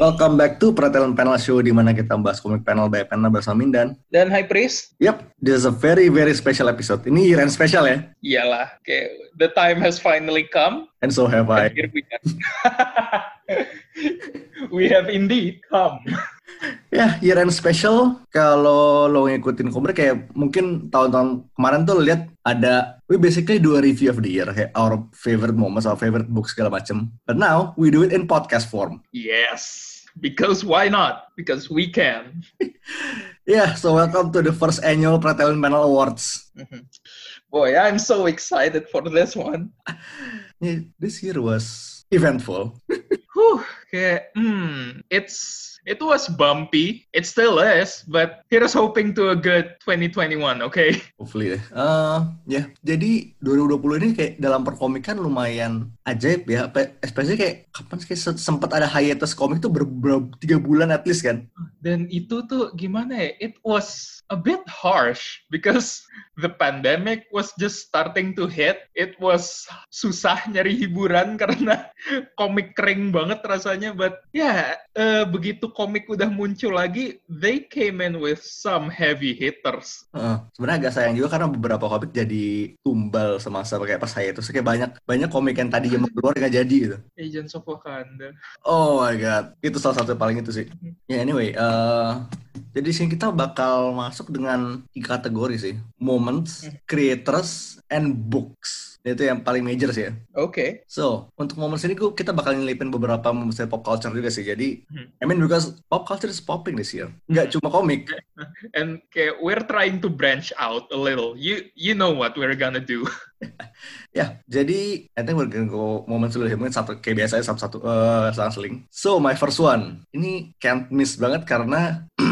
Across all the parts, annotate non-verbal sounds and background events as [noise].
Welcome back to Peratelan Panel Show di mana kita bahas komik panel by panel bersama Mindan. Dan High Priest, Yep, this is a very very special episode. Ini year end special ya. iyalah, kayak the time has finally come. And so have I. Here we are. [laughs] we have indeed come. Ya, year end special. Kalau lo ngikutin komik kayak mungkin tahun-tahun kemarin tuh lihat ada we basically do a review of the year, kayak our favorite moments, our favorite books segala macem. But now we do it in podcast form. Yes, because why not? Because we can. [laughs] Yeah, so welcome to the first annual Peratelan Panel Awards. Mhm. Boy, I'm so excited for this one. Yeah, [laughs] this year was eventful. [laughs] Whew, kayak, hmm, it's it was bumpy. It still is, but here's hoping to a good 2021, okay? Hopefully deh. Eh, ya, jadi 2020 ini kayak dalam perkomikan lumayan ajaib ya. Especially kayak kapan sih kayak se- sempat ada hiatus komik tuh ber, ber- tiga bulan at least kan. Dan itu tuh gimana ya? It was a bit harsh because the pandemic was just starting to hit. It was susah nyari hiburan [laughs] karena komik kering banget rasanya. But ya, eh, begitu komik udah muncul lagi, they came in with some heavy hitters. Heeh. Sebenarnya agak sayang juga karena beberapa komik jadi tumbal semasa kayak pas hiatus. Kayak banyak banyak komik yang tadi yang keluar nggak jadi gitu. Agents of Wakanda. Oh my god, itu salah satu paling itu sih. Ya anyway, eh jadi sini kita bakal masuk dengan tiga kategori sih, moments, creators, and books. Itu yang paling major sih ya. Oke. So, untuk momen sini gua- kita bakal nyelipin beberapa momen dari pop culture juga sih. Jadi, Hmm. I mean because pop culture is popping this year. Nggak cuma komik. [laughs] And kayak we're trying to branch out a little. You you know what we're gonna do. [laughs] Ya, jadi I think we're gonna go momen dulu ya. Mungkin satu, kayak biasa satu-satu eh selang-seling. So, my first one. Ini can't miss banget karena [clears throat]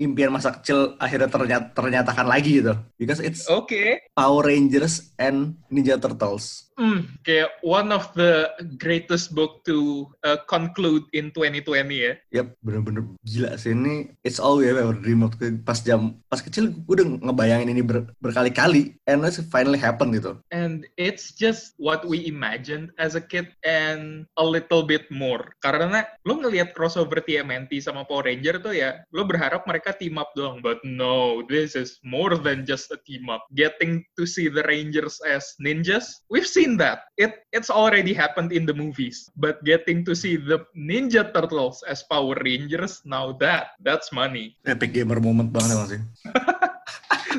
impian masa kecil akhirnya ternyata, ternyatakan lagi gitu. Because it's Oke. Power Rangers and Ninja Turtles. Hmm, kayak one of the greatest book to uh, conclude in 2020 ya. Yap, bener-bener gila sih ini. It's all we have ever dreamed waktu pas jam pas kecil gue udah ngebayangin ini ber- berkali-kali, and it's finally happen gitu. And it's just what we imagined as a kid and a little bit more. Karena lo ngelihat crossover TMNT sama Power Ranger tuh ya, lo berharap mereka team up doang. But no, this is more than just a team up. Getting to see the Rangers as ninjas, we've seen that. It It's already happened in the movies. But getting to see the Ninja Turtles as Power Rangers, now that, that's money. Epic gamer moment banget emang sih. [laughs]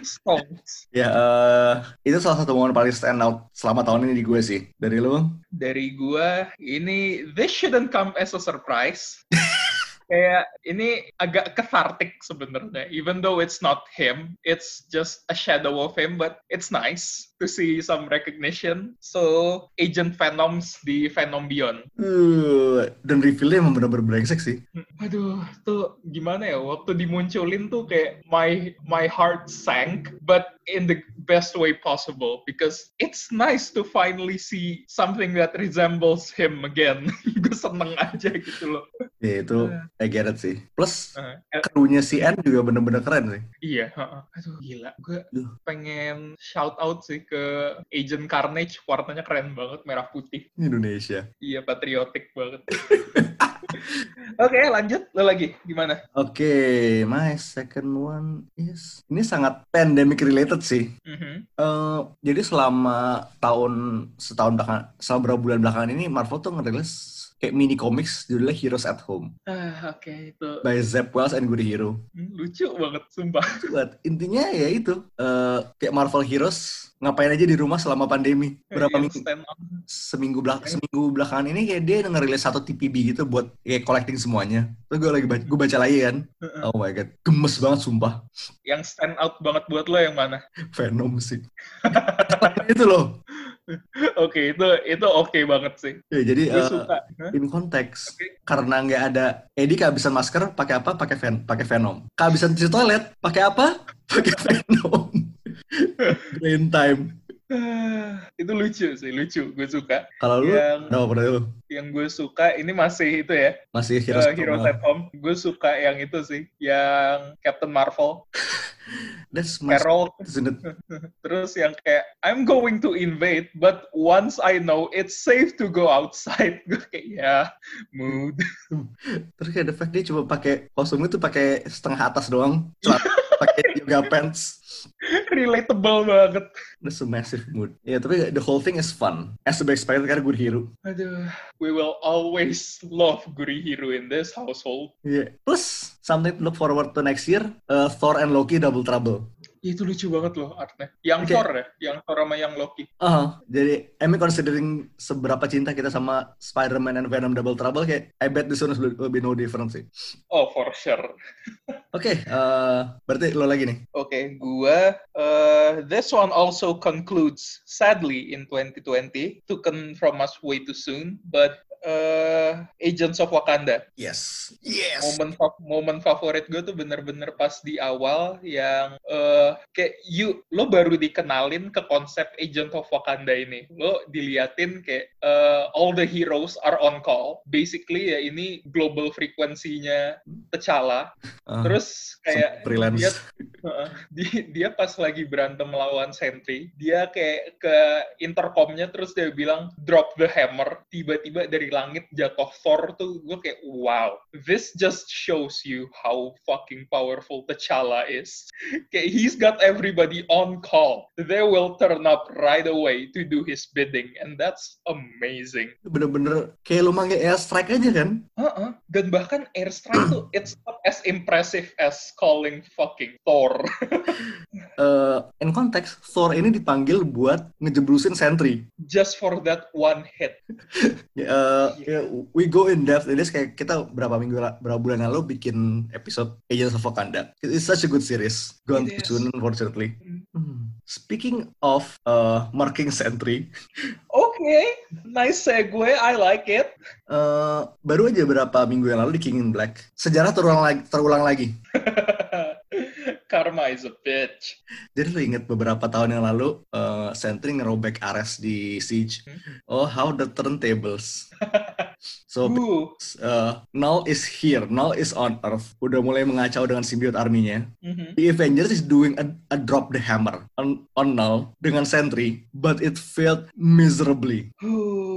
Songs. Ya, eh, itu salah satu momen paling stand out selama tahun ini di gue sih. Dari lu? dari gua ini this shouldn't come as a surprise. [laughs] Kayak ini agak cathartic sebenarnya. Even though it's not him, it's just a shadow of him, but it's nice to see some recognition. So, Agent Venoms di Venom Beyond. Uh, dan reveal-nya emang bener-bener brengsek sih. Aduh, tuh gimana ya? Waktu dimunculin tuh kayak my my heart sank, but in the best way possible because it's nice to finally see something that resembles him again. [laughs] Gue seneng aja gitu loh. Ya itu, I get it sih. Plus, Uh, krunya si N juga bener-bener keren sih. iya, heeh. aduh gila. Gue pengen shout out sih ke Agent Carnage, warnanya keren banget, merah putih. Indonesia. Iya, patriotik banget. [laughs] Oke, lanjut. Lo lagi, gimana? Oke, my second one is ini sangat pandemic related sih. Mhm. Eh, jadi selama tahun setahun belakang, selama beberapa bulan belakangan ini Marvel tuh ngerilis kayak mini comics judulnya Heroes at Home Ah, oke, itu by Zeb Wells and Goody Hero. hmm, lucu banget, sumpah. Buat intinya ya itu eh, kayak Marvel Heroes ngapain aja di rumah selama pandemi. Berapa Yang minggu seminggu belak seminggu belakangan ini kayak dia ngerilis satu TPB gitu buat kayak collecting semuanya. Terus gue lagi baca, gue baca lagi kan. Oh my god, gemes banget sumpah. Yang stand out banget buat lo yang mana? Venom sih. [laughs] itu loh. Oke, itu itu oke banget sih. Ya, jadi Gue eh, suka. In konteks Oke. karena nggak ada Edi kehabisan masker pakai apa pakai ven pakai Venom kehabisan cuci toilet pakai apa [laughs] pakai Venom Green time itu lucu sih, lucu. Gue suka. Kalau lu, Yang- no, lu Yang gue suka, ini masih itu ya, masih uh, Heroes Heroes Home. at Home. Gue suka yang itu sih, yang Captain Marvel, [laughs] That's my Carol. isn't it? [laughs] Terus yang kayak, I'm going to invade, but once I know it's safe to go outside. [laughs] Gue kayak, ya, mood. Terus kayak the fact dia cuma pakai kostum itu pakai setengah atas doang, pakai yoga pants. [laughs] Relatable banget. That's a massive mood. Ya, tapi the whole thing is fun. As to be expected karena good hero. Aduh, we will always love Guri Hero in this household. Iya. Plus, something to look forward to next year, uh, Thor and Loki Double Trouble. Ya, itu lucu banget loh artnya. Yang Oke. Thor ya, yang Thor sama yang Loki. Uh, jadi, I mean considering seberapa cinta kita sama Spider-Man and Venom Double Trouble, kayak I bet this one will be no different sih. Oh, for sure. [laughs] Oke, uh, berarti lo lagi nih. Oke, gua uh, this one also concludes sadly in 2020 taken from us way too soon, but uh, Agents of Wakanda. Yes. Yes. Momen fa- momen favorit gue tuh bener-bener pas di awal yang uh, kayak you lo baru dikenalin ke konsep Agent of Wakanda ini. Lo diliatin kayak uh, all the heroes are on call. Basically ya ini global frekuensinya T'Challa. Uh, Terus kayak freelance. dia Heeh. dia, dia pas lagi berantem melawan Sentry, dia kayak ke intercomnya terus dia bilang drop the hammer. Tiba-tiba dari langit jatuh Thor tuh gue kayak wow, this just shows you how fucking powerful T'Challa is. [laughs] Kayak he's got everybody on call. They will turn up right away to do his bidding and that's amazing. Bener-bener kayak lu manggil airstrike aja kan? Heeh. Dan bahkan airstrike tuh [clears throat] it's not as impressive as calling fucking Thor. Uh, [laughs] in konteks, Thor ini dipanggil buat ngejeblusin Sentry. Just for that one hit. Uh, [laughs] ya, we go in depth in this kayak kita berapa minggu berapa bulan lalu bikin episode Agents of Wakanda. It's such a good series. Gone too soon unfortunately. Mm. Hmm. Speaking of uh, marking Sentry, Okay, nice segue. I like it. uh, baru aja berapa minggu yang lalu di King in Black, sejarah terulang lagi. Terulang lagi. [laughs] Karma is a bitch. Jadi lu inget beberapa tahun yang lalu uh, Sentry ngerobek Ares di Siege. Oh, how the turntables. [laughs] So uh, Null is here, Null is on Earth. Udah mulai mengacau dengan symbiote arminya. Mhm. The Avengers is doing a, a drop the hammer on, on Null dengan Sentry, but it failed miserably. [gasps] Ooh,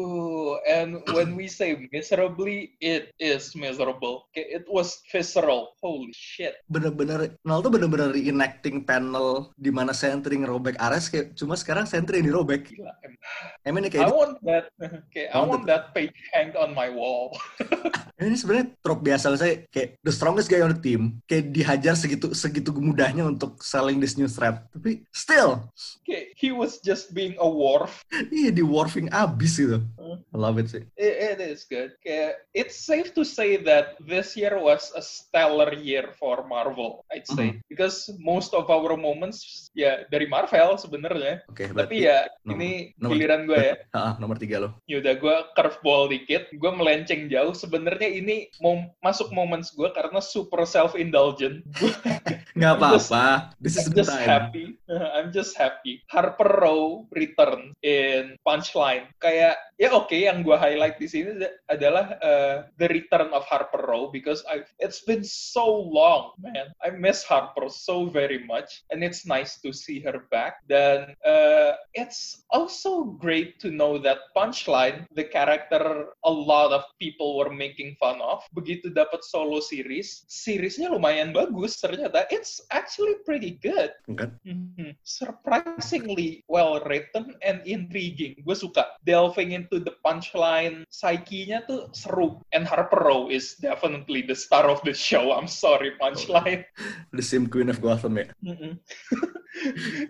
and when we say miserably, it is miserable. Okay, It was visceral. Holy shit. Bener-bener Null tuh bener-bener reenacting panel di mana Sentry ngerobek Ares kayak cuma sekarang Sentry yang dirobek. Gila, em- I mean I kayak want that. [laughs] Okay, I I want want that page hanged on my wall. [laughs] ini sebenarnya trope biasa saya kayak the strongest guy on the team kayak dihajar segitu segitu mudahnya untuk selling this new threat. Tapi still Okay, he was just being a wharf. iya di warfing abis gitu. I love it sih. It, it is good. Okay, it's safe to say that this year was a stellar year for Marvel. I'd say because most of our moments ya dari Marvel sebenarnya. Oke, Tapi ya nomor- ini nomor- giliran gue ya. [laughs] Ah, nomor tiga lo. Yaudah gue curveball dikit. Gue melenceng jauh. Sebenarnya ini mau masuk moments gue karena super self indulgent. [laughs] Nggak I'm just- apa-apa. This is I'm just time. happy. [laughs] I'm just happy. Harper Row return in Punchline. Kayak ya oke yang gue highlight di sini adalah uh, the return of Harper Row because I it's been so long, man. I miss Harper so very much and it's nice to see her back. Dan uh, it's also great to know that Punchline, the character a lot of people were making fun of, begitu dapat solo series, seriesnya lumayan bagus ternyata. It's actually pretty good. Kan? Mhm. Surprisingly well written and intriguing. Gue suka delving into the punchline, psyche-nya tuh seru. And Harper Row is definitely the star of the show. I'm sorry, punchline. The same Queen of Gotham ya. Mhm. [laughs]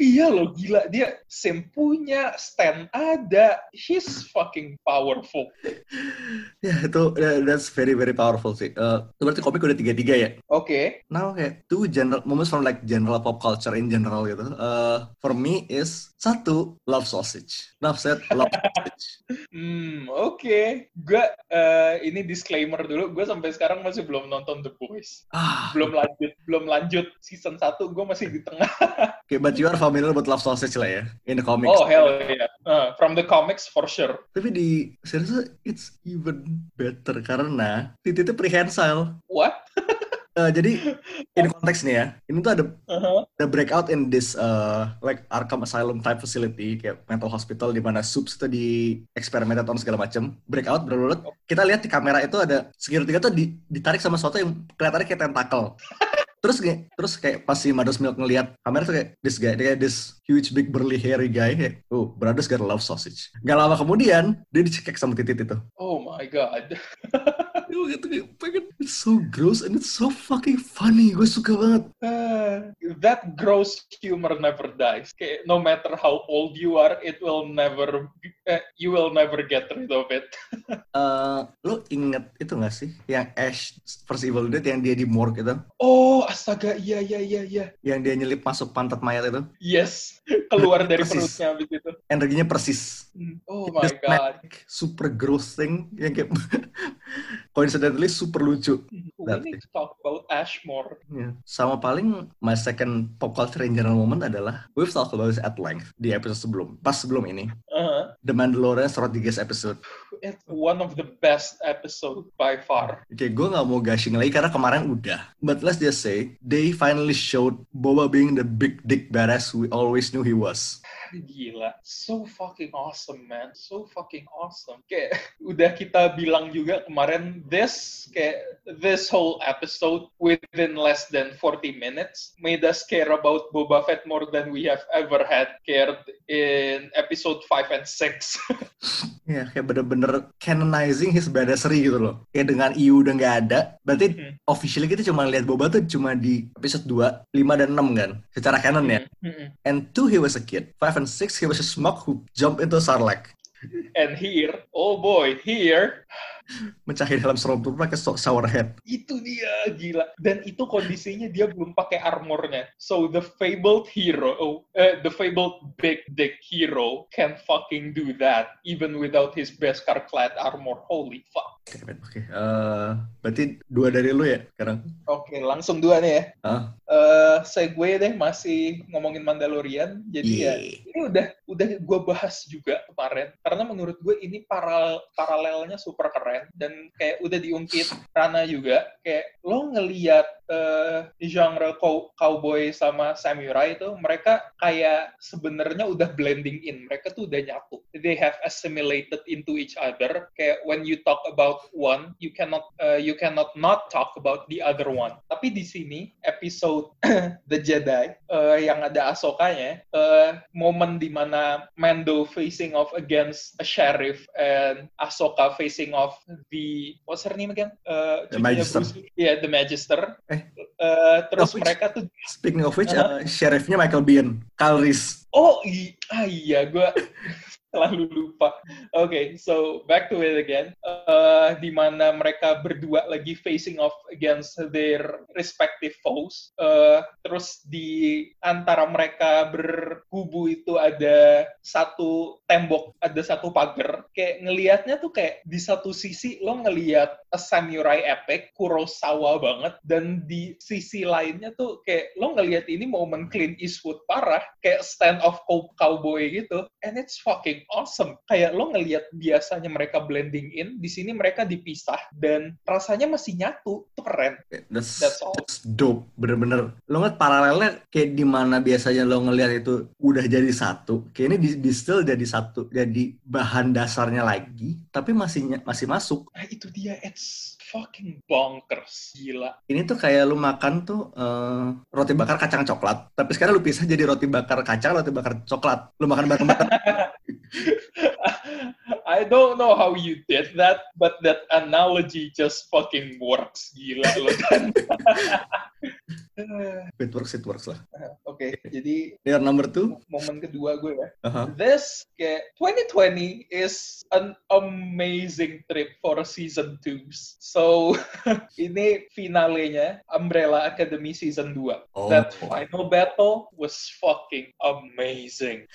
iya loh, gila. Dia sempunya, stand ada. She's fucking powerful. Ya itu uh, that's very very powerful sih. Uh, itu berarti komik udah tiga tiga ya. Oke. Now kayak two general moments from like general pop culture in general gitu. Uh, for me is satu love sausage. Love set [laughs] love sausage. Hmm, oke. Gue eh, ini disclaimer dulu. Gue sampai sekarang masih belum nonton The Boys. Ah, Belum lanjut, belum lanjut season 1. Gue masih di tengah. [laughs] [laughs] Yeah, but you are familiar with Love Sausage lah ya, in the comics. Oh hell yeah. Uh, from the comics for sure. Tapi di series it's even better karena Titi itu prehensile. What? Uh, [laughs] jadi in konteks nih ya, ini tuh ada Uh-huh. the breakout in this uh, like Arkham Asylum type facility kayak mental hospital di mana subs itu di experimented on segala macam breakout berurut kita lihat di kamera itu ada security tuh di- ditarik sama sesuatu yang kelihatannya kayak tentakel [laughs] terus kayak terus kayak pas si Mados Milk ngelihat kamera tuh kayak this guy kayak this huge big burly hairy guy kayak oh brothers gotta love sausage gak lama kemudian dia dicekek sama titit itu Oh my god. [laughs] Gue gitu kayak pengen it's so gross and it's so fucking funny gue suka banget Uh, that gross humor never dies. Kayak, no matter how old you are, it will never, eh, you will never get rid of it. [laughs] Eh, lu inget itu gak sih yang Ash versus Evil Dead yang dia di morgue itu Oh, astaga, iya, iya, iya, iya. yang dia nyelip masuk pantat mayat itu Yes, keluar [laughs] dari Persis. perutnya abis itu. energinya persis Hmm. Oh my god. super gross thing yang kayak [laughs] coincidentally super lucu We need to talk about Ashmore. Ya. sama paling my second pop culture in general moment adalah we've talked about this at length di episode sebelum pas sebelum ini Uh-huh. The Mandalorian Rodriguez episode It's one of the best episode by far. Oke, gue nggak mau gushing lagi karena kemarin udah. But let's just say, they finally showed Boba being the big dick badass we always knew he was. Gila, so fucking awesome man, so fucking awesome. Kayak [laughs] udah kita bilang juga kemarin, this kayak this whole episode within less than 40 minutes made us care about Boba Fett more than we have ever had cared in episode 5 and 6. [laughs] Ya, kayak bener-bener canonizing his badassery gitu loh. Kayak dengan EU udah nggak ada, berarti Mhm. officially kita cuma lihat Boba tuh cuma di episode 2, 5, dan 6 kan? Secara canon ya. Mm-mm. And 2, he was a kid. 5 and 6, he was a schmuck who jumped into Sarlacc. And here, oh boy, here Mencahin dalam Stormtrooper pakai so- shower head. itu dia gila dan itu kondisinya dia belum pakai armornya so the fabled hero oh, eh, the fabled big dick hero can fucking do that even without his beskar clad armor holy fuck Oke, men. Oke. Eh, berarti dua dari lu ya sekarang? oke langsung dua nih ya Ah, eh segue deh masih ngomongin Mandalorian jadi ya Iya. ini udah udah gue bahas juga kemarin karena menurut gue ini paral paralelnya super keren dan kayak udah diungkit Rana juga kayak lo ngeliat eh, genre cow- cowboy sama samurai itu mereka kayak sebenarnya udah blending in mereka tuh udah nyatu they have assimilated into each other kayak when you talk about one you cannot eh, you cannot not talk about the other one tapi di sini episode [clears throat] The Jedi eh, yang ada Ahsoka-nya eh, momen di mana Mando facing off against a sheriff and Ahsoka facing off the what's her name again? Eh, The Magister. Iya, the Magister. Eh. Eh, terus which- mereka tuh Speaking of which, Uh-huh. uh, sheriffnya Michael Biehn, Reese. Oh i- ah, iya, gue [laughs] selalu lupa. Oke, so back to it again. Eh, di mana mereka berdua lagi facing off against their respective foes. Eh, terus di antara mereka berkubu itu ada satu tembok, ada satu pagar. Kayak ngelihatnya tuh kayak di satu sisi lo ngelihat a samurai epic, Kurosawa banget, dan di sisi lainnya tuh kayak lo ngelihat ini momen Clint Eastwood parah, kayak stand of cow- cowboy gitu, and it's fucking awesome. Kayak lo ngelihat biasanya mereka blending in, di sini mereka dipisah dan rasanya masih nyatu, itu keren. That's, That's all. that's dope, bener-bener. Lo ngeliat paralelnya kayak di mana biasanya lo ngeliat itu udah jadi satu, kayak ini di, di still jadi satu, jadi bahan dasarnya lagi, tapi masih masih masuk. Nah itu dia, it's fucking bonkers, gila. Ini tuh kayak lu makan tuh eh, roti bakar kacang coklat, tapi sekarang lu pisah jadi roti bakar kacang, roti bakar coklat. Lu makan bareng-bareng. [laughs] I don't know how you did that, but that analogy just fucking works. Gila kan. [laughs] it works, it works lah. Oke, jadi Your number two? momen kedua gue ya. Uh-huh. This kayak 2020 is an amazing trip for season 2. So [laughs] ini finalenya Umbrella Academy season 2. Oh. That final battle was fucking amazing.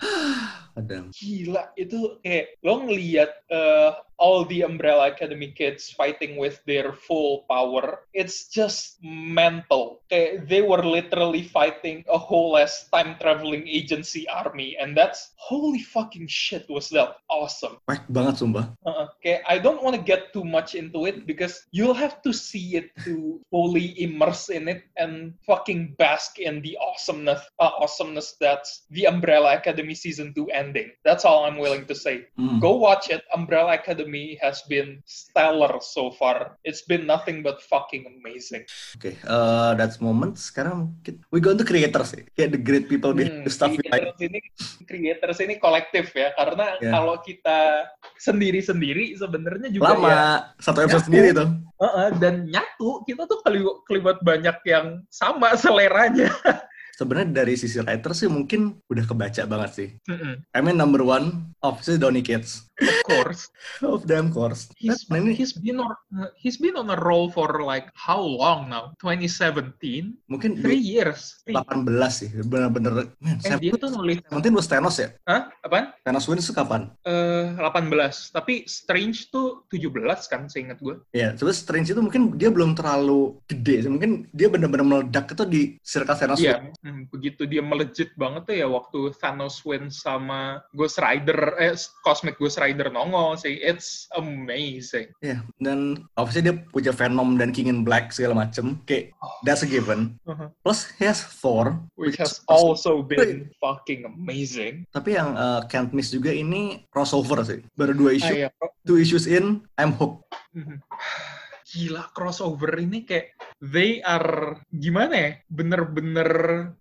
[sighs] Ada. Gila, itu kayak lo ngeliat uh, all the Umbrella Academy kids fighting with their full power. It's just mental. Kayak they were literally fighting a whole ass time traveling agency army, and that's holy fucking shit was that awesome. Wah, banget sumpah. Uh, okay, I don't want to get too much into it because you'll have to see it to fully immerse in it and fucking bask in the awesomeness, uh, awesomeness that's the Umbrella Academy season two ending. That's all I'm willing to say. Hmm. Go watch it. Umbrella Academy has been stellar so far. It's been nothing but fucking amazing. Oke, eh, that's moment. Sekarang we go to creators sih. Kayak the great people behind Hmm, the stuff we like. creators ini creators ini kolektif ya karena Ya. kalau kita sendiri-sendiri sebenarnya juga Lama, ya satu episode Nyatu. sendiri tuh. Heeh, dan nyatu kita tuh keli- kelibat banyak yang sama seleranya. [laughs] Sebenarnya dari sisi writer sih mungkin udah kebaca banget sih. Mm-mm. I mean number one, obviously Donny Cates. Of course, Of them course. he's ini he's been on he's been on a roll for like how long now? 2017, mungkin three years. Three. 18 sih, bener-bener. Man, Eh, dia tuh nulis, Seventeen was Thanos ya? hah? Apaan? Thanos Wins itu kapan? Eh, 18. Tapi Strange tuh 17 kan, seingat gue. Ya, sebenarnya Strange itu mungkin dia belum terlalu gede. Mungkin dia bener-bener meledak itu di circle Thanos Iya, Wins. hmm, begitu dia melejit banget tuh ya waktu Thanos win sama Ghost Rider, eh Cosmic Ghost Rider nongol sih. It's amazing. Iya, dan obviously dia punya Venom dan King in Black segala macem. Kayak, that's a given. Uh-huh. Plus, he has Thor. Which has also been fucking amazing. Tapi yang uh, can't miss juga ini crossover sih. Baru dua Ah, issue, iya. two issues in, I'm hooked. Mhm. Gila crossover ini kayak they are gimana ya? Bener-bener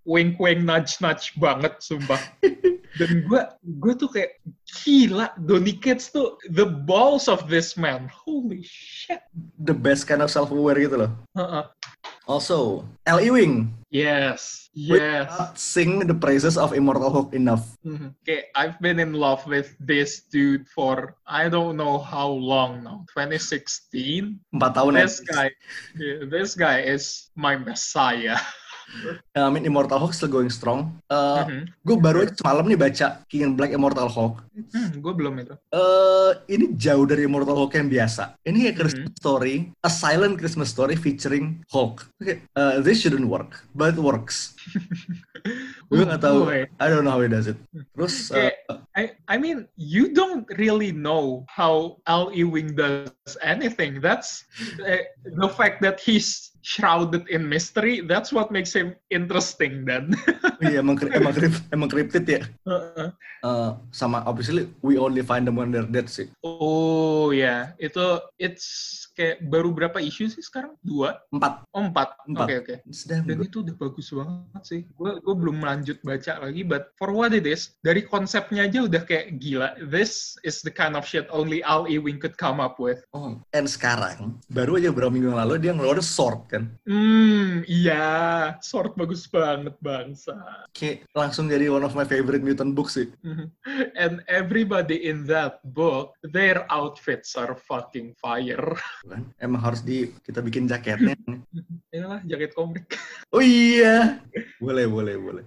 wink-wink nudge-nudge banget sumpah. [laughs] Dan gue gue tuh kayak gila Donny Cates tuh the balls of this man. Holy shit. The best kind of self-aware gitu loh. Heeh. Also, L. Ewing. Yes, yes. cannot sing the praises of Immortal Hulk enough. Mhm. Okay, I've been in love with this dude for I don't know how long now. 2016. Empat tahun. This guy, yeah, this guy is my messiah. [laughs] I mean, Immortal Hulk still going strong. Uh, Mhm. Gue baru aja semalam nih baca King in Black Immortal Hulk. Hmm, gue belum itu. Eh, ini jauh dari Immortal Hulk yang biasa. Ini kayak Christmas Mhm. story, a silent Christmas story featuring Hulk. Oke, uh, this shouldn't work, but it works. [laughs] Gue nggak tahu. I don't know how he does it. Terus, uh, I I mean, you don't really know how Al Ewing does anything. That's uh, the fact that he's shrouded in mystery. That's what makes him interesting. Then. [laughs] iya emang kri- emang, krip- emang cryptid ya. Uh-uh. Uh, sama obviously we only find them when they're dead sih. oh ya, itu it's kayak baru berapa isu sih sekarang? Dua? Empat. Oh, empat. Oke Empat. oke. It's damn Dan good. itu udah bagus banget sih. Gue gue belum lanjut baca lagi, but for what it is, dari konsepnya aja udah kayak gila. This is the kind of shit only Al Ewing could come up with. Oh, and sekarang baru aja beberapa minggu lalu dia ngeluarin sword kan. Hmm, iya. Sword bagus banget, bangsa. Kayak langsung jadi one of my favorite mutant books sih. And everybody in that book, their outfits are fucking fire. [laughs] Kan? Emang harus di kita bikin jaketnya. [laughs] Inilah jaket komik. Oh iya. Boleh, boleh, boleh.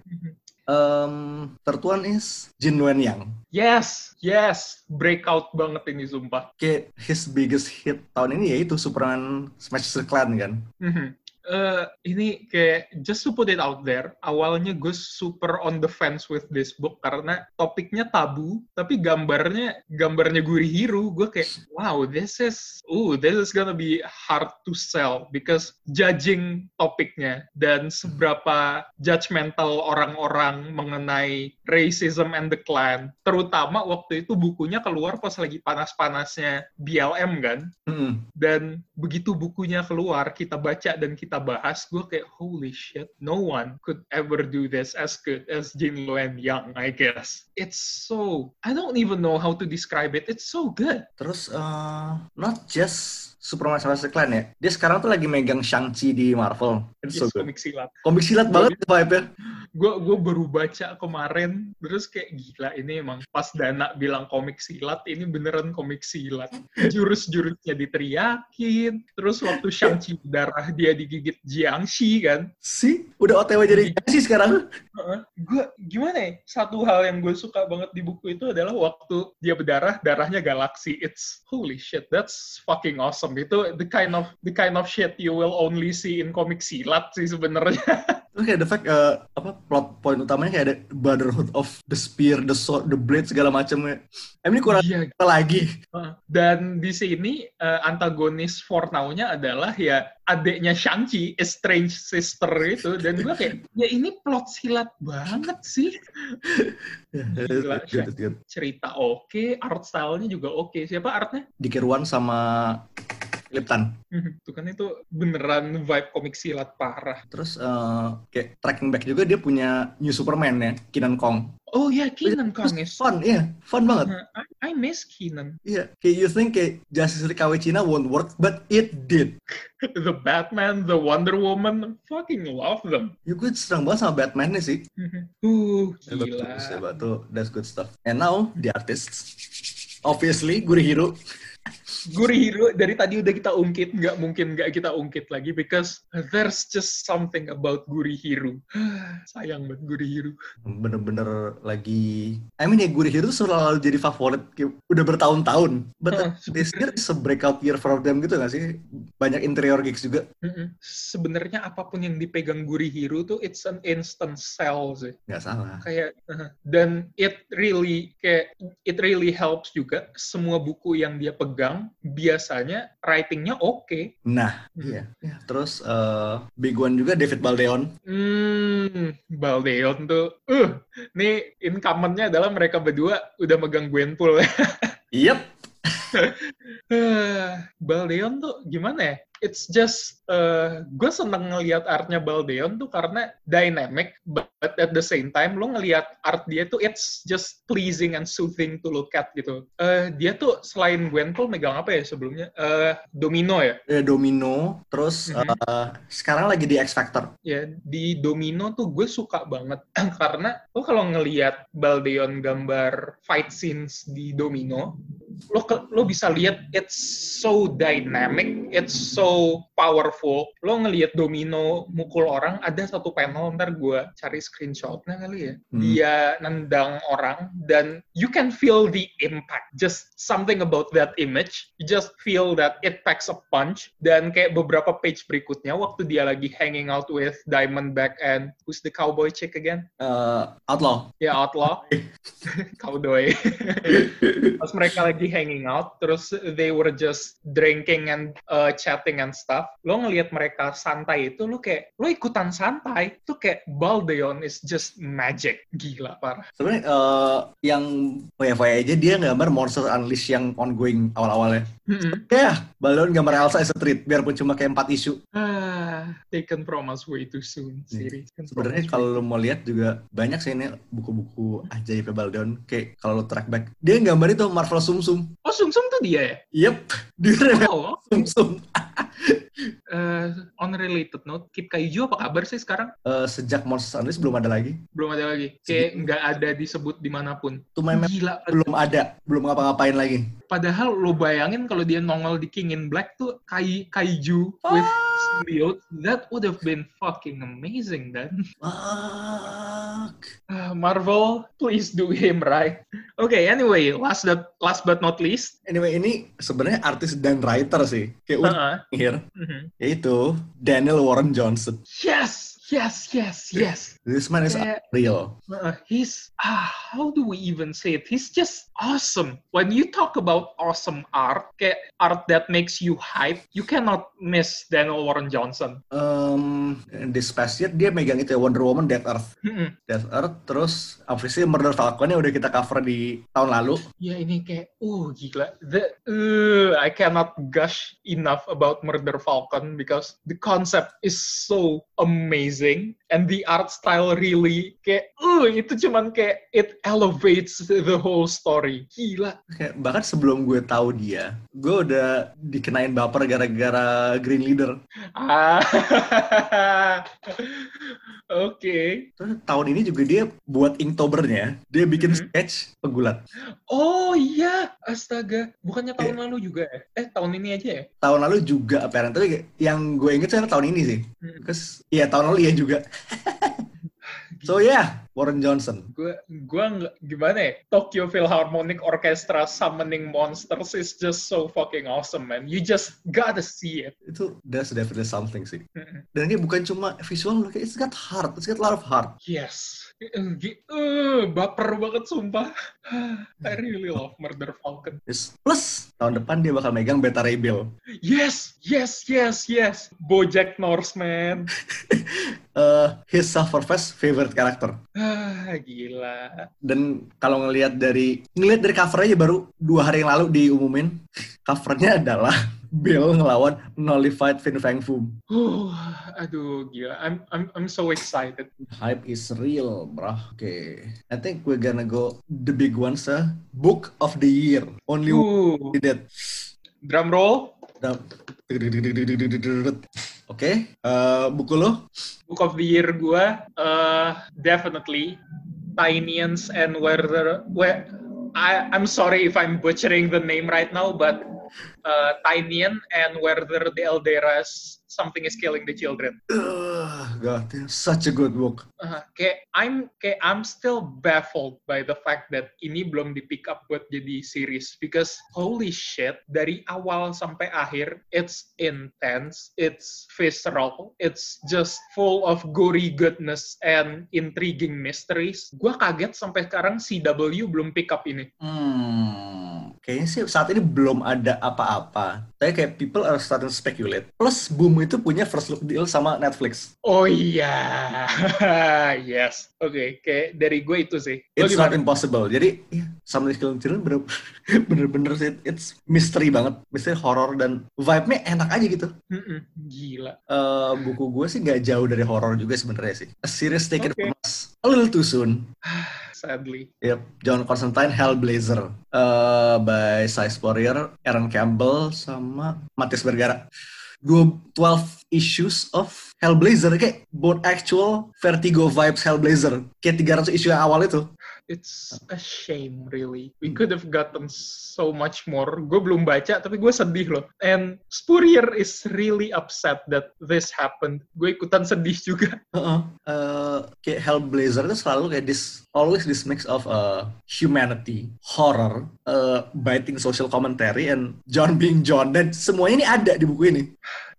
Um, third one is Jin Wen Yang. Yes, yes. Breakout banget ini, sumpah. Kayak his biggest hit tahun ini yaitu Superman Smash the Clan kan. Mhm. Eh, ini kayak just to put it out there, awalnya gue super on the fence with this book karena topiknya tabu, tapi gambarnya gambarnya Gurihiru, gue kayak wow this is, ooh this is gonna be hard to sell because judging topiknya dan seberapa judgmental orang-orang mengenai racism and the clan, terutama waktu itu bukunya keluar pas lagi panas-panasnya BLM kan, Hmm. dan begitu bukunya keluar kita baca dan kita bahas gue kayak holy shit no one could ever do this as good as Jin Luen Yang I guess it's so I don't even know how to describe it it's so good Terus uh, not just Superman the Clan ya. Dia sekarang tuh lagi megang Shang-Chi di Marvel. It's so Yes, good. komik silat Komik silat banget vibe-nya. Gue gue baru baca kemarin terus kayak gila ini emang pas Dana bilang komik silat ini beneran komik silat. Jurus-jurusnya diteriakin terus waktu Shang-Chi darah dia digigit Jiangxi kan? Si, udah OTW jadi sih sekarang. gue gimana ya? Satu hal yang gue suka banget di buku itu adalah waktu dia berdarah darahnya galaksi. It's holy shit that's fucking awesome. Itu the kind of the kind of shit you will only see in komik silat sih sebenarnya. Terus kayak the fact eh, apa plot point utamanya kayak ada Brotherhood of the Spear, the Sword, the Blade segala macamnya. Em ini kurang Iya. apa lagi. Dan di sini uh, antagonis for now-nya adalah ya adiknya Shang-Chi, estranged sister itu. Dan gue kayak, ya ini plot silat banget sih. Gila, Good, good, good. Cerita oke, art style-nya juga oke. Siapa artnya? Dikirwan sama Liptan. Itu kan itu beneran vibe komik silat parah. Terus eh, kayak tracking back juga dia punya New Superman ya, Kinan Kong. Oh ya, Keenan Terus Kong is... fun, iya, fun banget. Uh, I, I miss Keenan. Iya, kayak you think kayak Justice League KW Cina won't work, but it did. [laughs] The Batman, the Wonder Woman, fucking love them. Ya gue senang banget sama Batman nih sih. Uh, Hebat gila. hebat tuh. That's good stuff. And now, the artists. Obviously, Gurihiro dari tadi udah kita ungkit, nggak mungkin nggak kita ungkit lagi because there's just something about Gurihiro. [sighs] Sayang banget Gurihiro. Bener-bener lagi... I mean ya, Gurihiro selalu jadi favorit. udah bertahun-tahun. But Heeh, this year is a breakout year for them gitu gak sih? Banyak interior gigs juga. Sebenarnya apa pun yang dipegang Gurihiro tuh it's an instant sell sih. Nggak salah. Kayak uh, dan it really kayak it really helps juga semua buku yang dia pegang biasanya writingnya oke. Nah, Hmm. iya. Ya, terus eh, big one juga David Baldeon. Hmm, Baldeon tuh, uh, nih incumbent-nya adalah mereka berdua udah megang Gwenpool. [laughs] Yep. [laughs] Baldeon tuh gimana ya? It's just, uh, gue seneng ngelihat artnya Baldeon tuh karena dynamic, but at the same time lo ngelihat art dia tuh it's just pleasing and soothing to look at gitu. Eh, dia tuh selain Gwenpool megang apa ya sebelumnya? Eh, Domino ya? Ya, Domino. Terus Mhm. eh, sekarang lagi di X Factor. ya di Domino tuh gue suka banget [clears throat] karena lo kalau ngelihat Baldeon gambar fight scenes di Domino lo ke- lo bisa lihat it's so dynamic it's so powerful lo ngelihat Domino mukul orang ada satu panel ntar gue cari screenshotnya kali ya. Hmm. dia nendang orang dan you can feel the impact. Just something about that image. You just feel that it packs a punch. Dan kayak beberapa page berikutnya waktu dia lagi hanging out with Diamondback and who's the cowboy chick again? Eh, Outlaw. ya Outlaw. [laughs] Cowboy. [laughs] Pas mereka lagi hanging out terus they were just drinking and uh, chatting and stuff. Lo ngelihat mereka santai itu lo kayak lo ikutan santai itu kayak Baldeon is just magic gila parah Sebenarnya eh, yang FYI aja dia gambar Monster Unleashed yang ongoing awal-awalnya. Mm-mm. Ya, Balon gambar Elsa as a treat biarpun cuma kayak empat isu. Ah, taken from us way too soon Hmm. series. From Sebenarnya kalau lo mau lihat juga banyak sih ini buku-buku ajaib Baldeon. Kayak kalau lo track back, dia gambar itu Marvel Sum Sum. Oh, Sum Sum tuh dia ya? Yep, [laughs] dia Oh, Sum Sum. Eh, on related note, Kip Kaiju apa kabar sih sekarang? Eh, sejak Monster Unleashed belum ada lagi. Belum ada lagi. Kayak nggak ada disebut di mana pun. Tuh meme Gila. belum ada, belum ngapa-ngapain lagi. Padahal lo bayangin kalau dia nongol di King in Black tuh kai, kaiju with symbiote, that would have been fucking amazing then. Fuck. Ah, Marvel, please do him right. Okay, anyway, last that last but not least, Anyway, ini sebenarnya artis dan writer sih. Kayak unik uh, here, mhm. yaitu Daniel Warren Johnson. yes, yes, yes, yes. This man is Kayak- real. Uh, he's ah, how do we even say it? He's just awesome. When you talk about awesome art, kayak art that makes you hype, you cannot miss Daniel Warren Johnson. Um, this past year dia megang itu ya, Wonder Woman, Death Earth. Mm-mm. Death Earth, terus obviously Murder Falcon yang udah kita cover di tahun lalu. Ya ini kayak, uh gila. The, uh, I cannot gush enough about Murder Falcon because the concept is so amazing and the art style really kayak, uh itu cuman kayak it elevates the whole story. Gila. Kayak, bahkan sebelum gue tahu dia, gue udah dikenain baper gara-gara Green Leader. Ah, [laughs] oke. Terus tahun ini juga dia buat Inktobernya, dia bikin Mhm. sketch pegulat. Oh iya, astaga. Bukannya tahun lalu juga ya? Eh, tahun ini aja ya? Tahun lalu juga apparent, tapi yang gue inget sih tahun ini sih. Hmm. Terus, iya tahun lalu ya juga. [laughs] So yeah, Warren Johnson. gue gue nggak gimana ya Tokyo Philharmonic Orchestra summoning monsters is just so fucking awesome man you just gotta see it Itu that's definitely something sih. Dan ini bukan cuma visual, it's got heart, it's got a lot of heart. yes Eh, baper banget sumpah I really love Murder Falcon Yes. Plus tahun depan dia bakal megang Beta Ray Bill. yes yes yes yes Bojack Norseman [laughs] Eh, his Sufferfest favorite character. ah gila Dan kalau ngelihat dari ngelihat dari cover aja baru dua hari yang lalu diumumin [laughs] covernya adalah Bill ngelawan Nullified Fin Fang Foom. uh, aduh gila I'm I'm I'm so excited Hype is real, bro. Oke, I think we're gonna go the big ones, uh, Book of the Year. Only one uh, did that. drum roll Dam- Oke, eh, buku lo? Book of the Year gua uh, definitely Tinians and whether where I I'm sorry if I'm butchering the name right now, but uh, and whether the Elderas something is killing the children. Ugh, God, such a good book. Uh, kayak I'm kayak I'm still baffled by the fact that ini belum di pick up buat jadi series because holy shit dari awal sampai akhir it's intense, it's visceral, it's just full of gory goodness and intriguing mysteries. Gua kaget sampai sekarang CW belum pick up ini. Hmm, kayaknya sih saat ini belum ada apa-apa. Tapi kayak people are starting to speculate. Plus, Boom itu punya first look deal sama Netflix. Oh iya, [laughs] yes. Oke, kayak dari gue itu sih. Lo It's not gimana? impossible. Jadi, ya, Something Killing Children bener- [laughs] bener-bener sih, it's mystery banget. Mystery horror dan vibe-nya enak aja gitu. Mm-mm, Gila. Eh, buku gue sih nggak jauh dari horror juga sebenarnya sih. A series taken Oke. from us a little too soon. [sighs] Sadly. Yep, John Constantine Hellblazer uh, by Cy Spurrier, Aaron Campbell sama Matthias Bergara. Dua 12 issues of Hellblazer kayak both actual Vertigo vibes Hellblazer. Kayak 300 isu yang awal itu. It's a shame, really. We could have gotten so much more. Gue belum baca, tapi gue sedih loh. And Spurrier is really upset that this happened. Gue ikutan sedih juga. Heeh. [laughs] Uh, kayak Hellblazer itu selalu kayak this always this mix of uh, humanity, horror, uh, biting social commentary, and John being John. Dan semuanya ini ada di buku ini.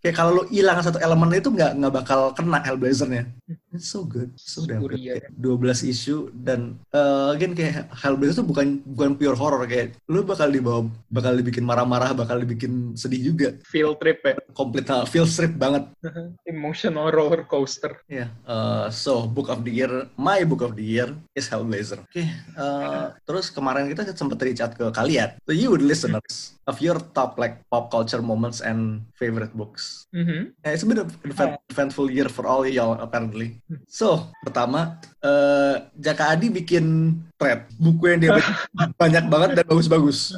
Kayak kalau lo hilang satu elemen itu nggak nggak bakal kena Hellblazernya. It's so good, so damn good. Kayak 12 isu dan uh, again kayak Hellblazer itu bukan bukan pure horror kayak lo bakal dibawa bakal dibikin marah-marah, bakal dibikin sedih juga. Field trip ya. Complete uh, feel strip banget. Emotional roller coaster. Yeah. Uh, so book of the year, my book of the year is Hellblazer. Oke. uh, terus kemarin kita sempat reach out ke kalian, to you listeners, of your top like pop culture moments and favorite books. Mhm. Yeah, it's been an event- eventful year for all y'all apparently. So pertama, uh, Jaka Adi bikin thread buku yang dia baca [laughs] banyak banget dan bagus-bagus.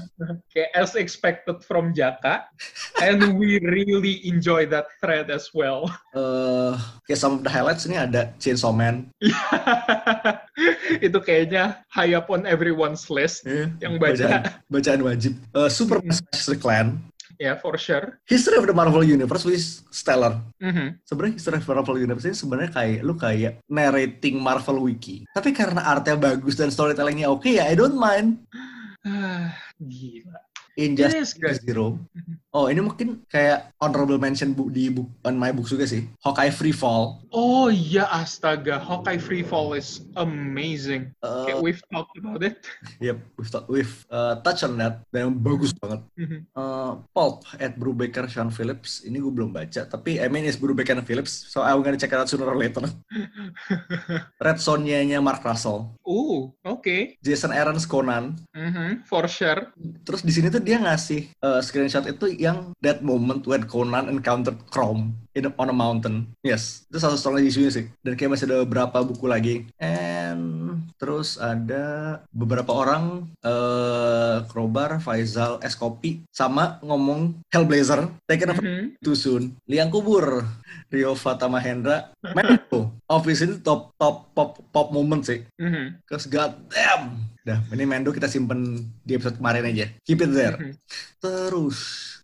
Kayak as expected from Jaka. And we really enjoy that thread as well. Uh, kayak some of the highlights ini ada Chainsaw Man. [laughs] Itu kayaknya high up on everyone's list. Yeah, Yang baca. bacaan, bacaan wajib. Uh, Superman Smash the Clan. Ya, for sure. History of the Marvel Universe is stellar. Mhm. Sebenarnya History of the Marvel Universe ini sebenarnya kayak lu kayak narrating Marvel Wiki. Tapi karena artnya bagus dan storytellingnya oke ya I don't mind. [sighs] Ah, Gila. Injustice. Zero. Oh ini mungkin kayak honorable mention bu di book on my books juga sih. Hawkeye Free Fall. Oh iya astaga, Hawkeye Free Fall is amazing. Uh, Kayak we've talked about it. [laughs] Yep, we've, ta- we've uh, touch on that dan bagus banget. Mhm. Uh, Pulp at Brubaker Sean Phillips. Ini gue belum baca, tapi I mean it's Brubaker and Phillips, so I'm gonna check it out sooner or later. [laughs] Red Sonja-nya Mark Russell. oh, oke. Jason Aaron's Conan. Mhm, For sure. Terus di sini tuh dia ngasih uh, screenshot itu yang that moment when Conan encountered Chrome in a- on a mountain. Yes, itu satu isunya sih. Dan kayak masih ada beberapa buku lagi. And terus ada beberapa orang uh, Krobar, Faisal, Eskopi sama ngomong Hellblazer, taken over Mhm. too soon. Liang kubur, Rio Fata Mahendra, [laughs] Mendo. Office ini top top pop pop moment sih. Mhm. Cause god damn. Dah, ini Mendo kita simpen di episode kemarin aja. Keep it there. Mhm. Terus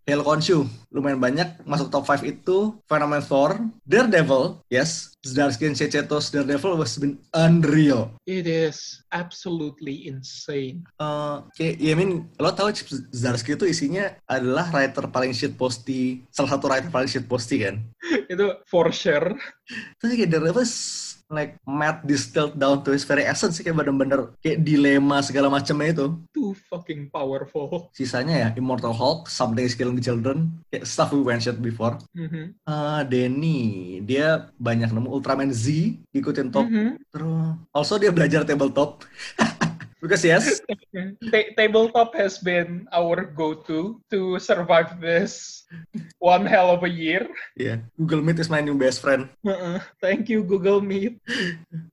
Halo Khonshu, lumayan banyak masuk top 5 itu Phenomenon Thor, Daredevil, yes, Zdarsky and Chechetos Daredevil was been unreal. It is absolutely insane. Uh, kayak, ya I mean, lo tau Zdarsky itu isinya adalah writer paling shit posti, salah satu writer paling shit posti kan. [laughs] Itu for sure. Terus kayak Daredevil is like mad distilled down to his very essence sih kayak bener-bener kayak dilema segala macamnya itu. Too fucking powerful. Sisanya ya Immortal Hulk, Something is Killing the Children, kayak stuff we mentioned before. Mhm. Uh, Denny, dia banyak nemu Ultraman Z, ikutin top. Mhm. Terus, also dia belajar tabletop. [laughs] Because yes, [laughs] Ta- tabletop has been our go-to to survive this one hell of a year. yeah, Google Meet is my new best friend. Uh-uh. Thank you Google Meet.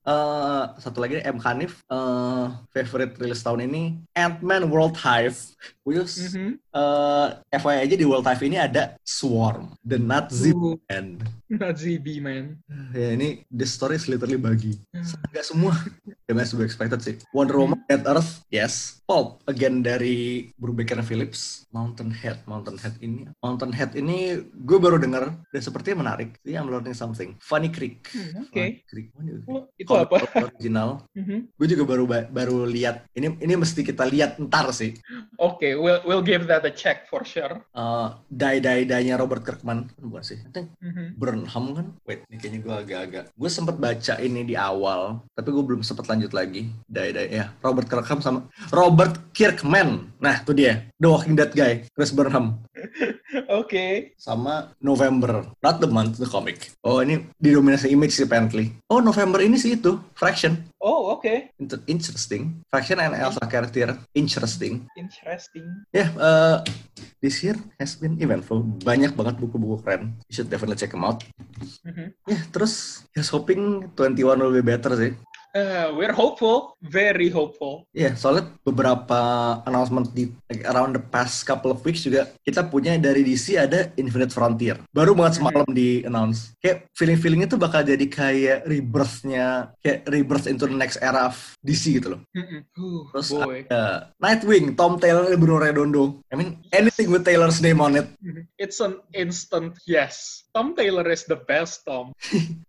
Eh, satu lagi M Hanif, eh, favorite rilis tahun ini Ant-Man World Hive. Which is, Mhm. eh, FYI aja di World Hive ini ada Swarm, the Nazi Ooh. Man. Not ZB man. Ya ini the story is literally bagi. Hmm. Enggak semua. Ya mas gue expected sih. Wonder Woman, Dead Earth, yes. Pulp, again dari Brubaker Phillips. Mountain Head, Mountain Head ini. Mountain Head ini gue baru denger dan sepertinya menarik. Jadi I'm learning something. Funny Creek. Hmm, Oke. Funny Creek. Oh, itu apa? Original. [laughs] Mhm. Gue juga baru ba- baru lihat. Ini ini mesti kita lihat ntar sih. Oke, we'll we'll give that a check for sure. Uh, die die die nya Robert Kirkman bukan sih? I think Mhm. Burnham kan? Wait, ini kayaknya gue agak-agak. Gue sempet baca ini di awal, tapi gue belum sempet lanjut lagi. Die die ya. Robert Kirkman sama Robert Kirkman. Nah, itu dia. The Walking Dead guy, Chris Burnham. [laughs] Oke. Sama November, not the month, the comic. Oh, ini didominasi image sih apparently. Oh, November ini sih itu, Fraction. Oh, oke. Inter- Interesting. Fraction and Elsa character, interesting. Interesting. Ya, eh, this year has been eventful. Banyak banget buku-buku keren. You should definitely check them out. Mhm. Ya, terus here's hoping 21 will be better sih. Uh, we're hopeful, very hopeful. Ya, soalnya beberapa announcement di like, around the past couple of weeks juga kita punya dari DC ada Infinite Frontier. Baru banget semalam di announce. Kayak feeling-feelingnya tuh bakal jadi kayak rebirth-nya, kayak rebirth into the next era of DC gitu loh. Mhm. Ooh, Terus boy. ada Nightwing, Tom Taylor, Bruno Redondo. I mean, anything with Taylor's name on it. Mhm. It's an instant yes. Tom Taylor is the best Tom.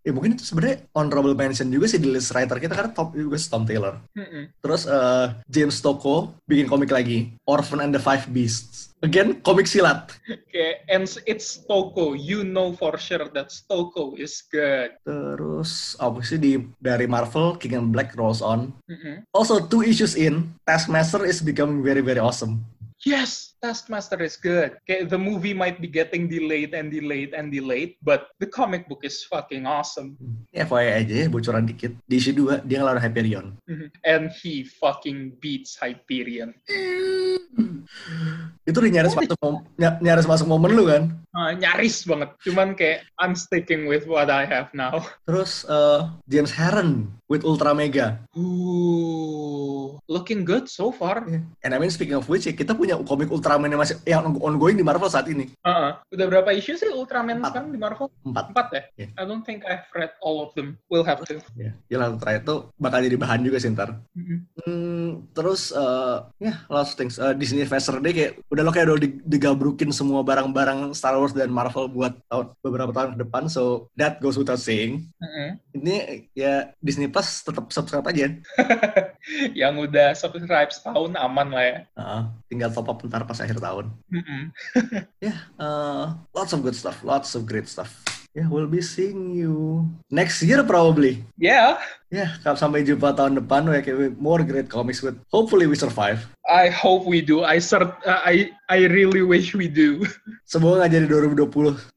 Ya [laughs] mungkin itu sebenarnya honorable mention juga sih di list writer kita karena top juga Tom Taylor. Mhm. Terus eh, James Tocco bikin komik lagi, Orphan and the Five Beasts. Again, komik silat. Okay, and it's Toko. You know for sure that Toko is good. Terus apa sih di dari Marvel, King and Black rolls on. Mhm. Also two issues in, Taskmaster is becoming very very awesome. Yes, Taskmaster is good. Okay, the movie might be getting delayed and delayed and delayed, but the comic book is fucking awesome. Ya FYI aja ya, bocoran dikit. Di issue 2, dia ngelawan Hyperion. Mhm. And he fucking beats Hyperion. [laughs] Itu udah nyaris masuk, mom- ny- nyaris masuk momen lu kan? Uh, nyaris banget. Cuman kayak I'm sticking with what I have now. [laughs] Terus eh, James Herron with Ultra Mega. Ooh, looking good so far. And I mean speaking of which, ya, kita punya komik Ultraman yang masih yang ongoing di Marvel saat ini. Uh, udah berapa issue sih Ultraman Empat. sekarang di Marvel? Empat. Empat ya? Yeah. I don't think I've read all of them. We'll have to. Ya, ya Ultra itu bakal jadi bahan juga sih ntar. Mhm. Hmm, terus eh, ya lots of things. Eh, Disney Investor Day kayak udah lo kayak udah di- digabrukin semua barang-barang Star Wars dan Marvel buat tahun beberapa tahun ke depan. So that goes without saying. Mhm. Ini ya Disney Plus tetap subscribe aja. [laughs] Yang udah subscribe setahun aman lah ya. Heeh, tinggal top up ntar pas akhir tahun. Mhm. [laughs] Ya, eh, lots of good stuff, lots of great stuff. Yeah, we'll be seeing you next year probably. Yeah, Ya, kalau sampai jumpa tahun depan, we with more great comics with hopefully we survive. I hope we do. I cert uh, I I really wish we do. [laughs] Semoga nggak jadi 2020.5.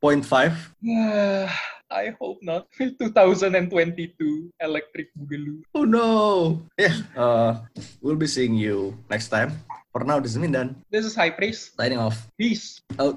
[sighs] I hope not. [laughs] 2022 Electric Boogaloo. Oh no. Yeah, uh, we'll be seeing you next time. For now, this is Mindan. This is High Priest. Signing off. Peace. Out.